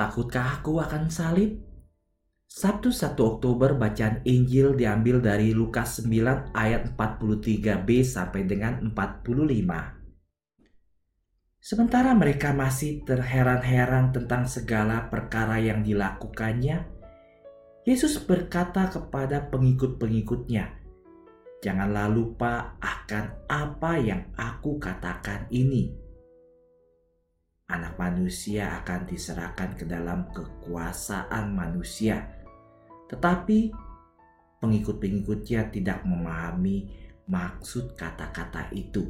Takutkah aku akan salib? Sabtu 1 Oktober bacaan Injil diambil dari Lukas 9 ayat 43b sampai dengan 45. Sementara mereka masih terheran-heran tentang segala perkara yang dilakukannya, Yesus berkata kepada pengikut-pengikutnya, "Janganlah lupa akan apa yang aku katakan ini." Manusia akan diserahkan ke dalam kekuasaan manusia. Tetapi pengikut-pengikutnya tidak memahami maksud kata-kata itu.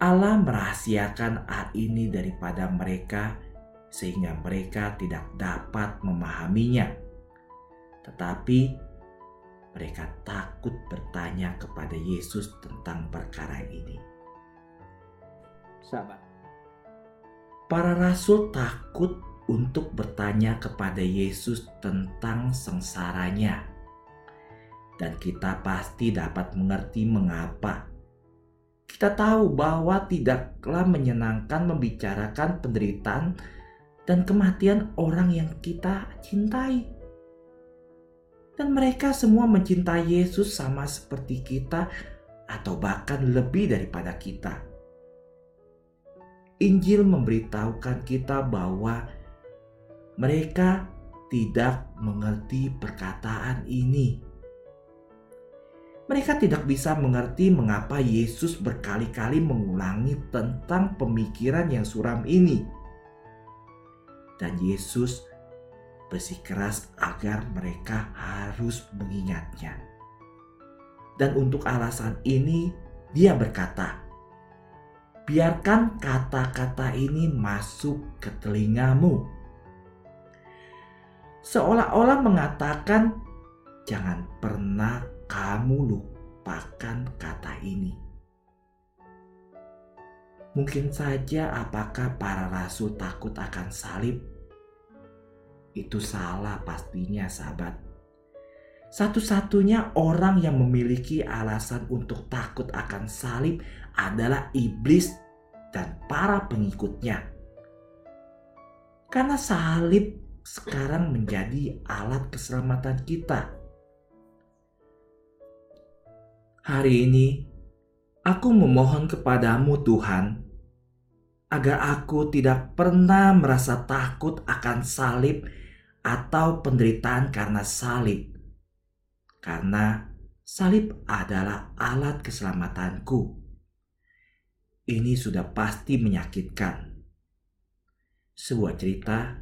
Allah merahasiakan hal ini daripada mereka sehingga mereka tidak dapat memahaminya. Tetapi mereka takut bertanya kepada Yesus tentang perkara ini. Sahabat Para rasul takut untuk bertanya kepada Yesus tentang sengsaranya. Dan kita pasti dapat mengerti mengapa. Kita tahu bahwa tidaklah menyenangkan membicarakan penderitaan dan kematian orang yang kita cintai. Dan mereka semua mencintai Yesus sama seperti kita atau bahkan lebih daripada kita. Injil memberitahukan kita bahwa mereka tidak mengerti perkataan ini. Mereka tidak bisa mengerti mengapa Yesus berkali-kali mengulangi tentang pemikiran yang suram ini. Dan Yesus bersikeras agar mereka harus mengingatnya. Dan untuk alasan ini, Dia berkata, biarkan kata-kata ini masuk ke telingamu. Seolah-olah mengatakan, "Jangan pernah kamu lupakan kata ini." Mungkin saja, apakah para rasul takut akan salib? Itu salah, pastinya, sahabat. Satu-satunya orang yang memiliki alasan untuk takut akan salib adalah iblis dan para pengikutnya. Karena salib sekarang menjadi alat keselamatan kita. Hari ini aku memohon kepadamu Tuhan agar aku tidak pernah merasa takut akan salib atau penderitaan karena salib. Karena salib adalah alat keselamatanku ini sudah pasti menyakitkan. Sebuah cerita,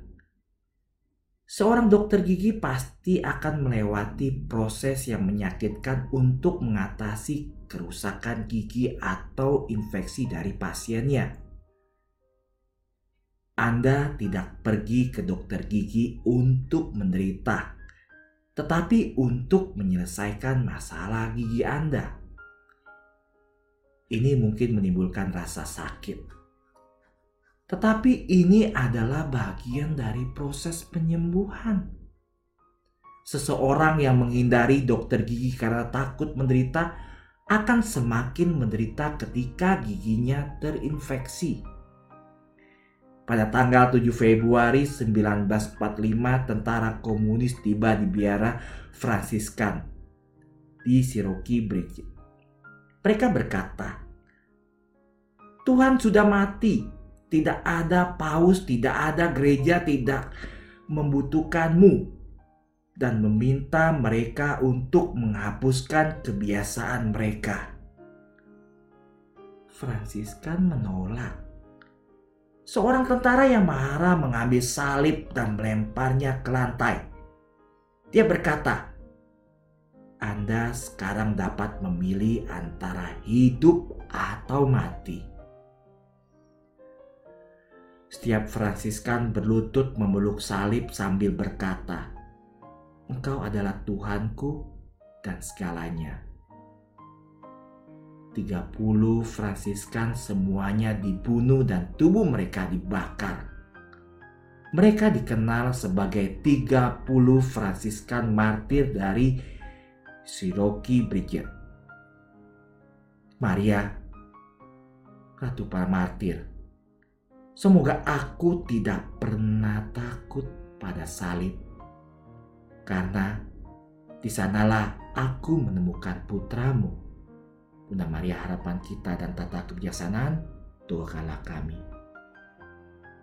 seorang dokter gigi pasti akan melewati proses yang menyakitkan untuk mengatasi kerusakan gigi atau infeksi dari pasiennya. Anda tidak pergi ke dokter gigi untuk menderita, tetapi untuk menyelesaikan masalah gigi Anda ini mungkin menimbulkan rasa sakit. Tetapi ini adalah bagian dari proses penyembuhan. Seseorang yang menghindari dokter gigi karena takut menderita akan semakin menderita ketika giginya terinfeksi. Pada tanggal 7 Februari 1945, tentara komunis tiba di biara Fransiskan di Cherokee Bridge mereka berkata, Tuhan sudah mati, tidak ada paus, tidak ada gereja, tidak membutuhkanmu, dan meminta mereka untuk menghapuskan kebiasaan mereka. Fransiskan menolak. Seorang tentara yang marah mengambil salib dan melemparnya ke lantai. Dia berkata, anda sekarang dapat memilih antara hidup atau mati. Setiap Fransiskan berlutut memeluk salib sambil berkata, Engkau adalah Tuhanku dan segalanya. 30 Fransiskan semuanya dibunuh dan tubuh mereka dibakar. Mereka dikenal sebagai 30 Fransiskan martir dari Siroki Bridget. Maria, Ratu para martir. Semoga aku tidak pernah takut pada salib. Karena di sanalah aku menemukan putramu. Bunda Maria harapan kita dan tata kebijaksanaan, doakanlah kami.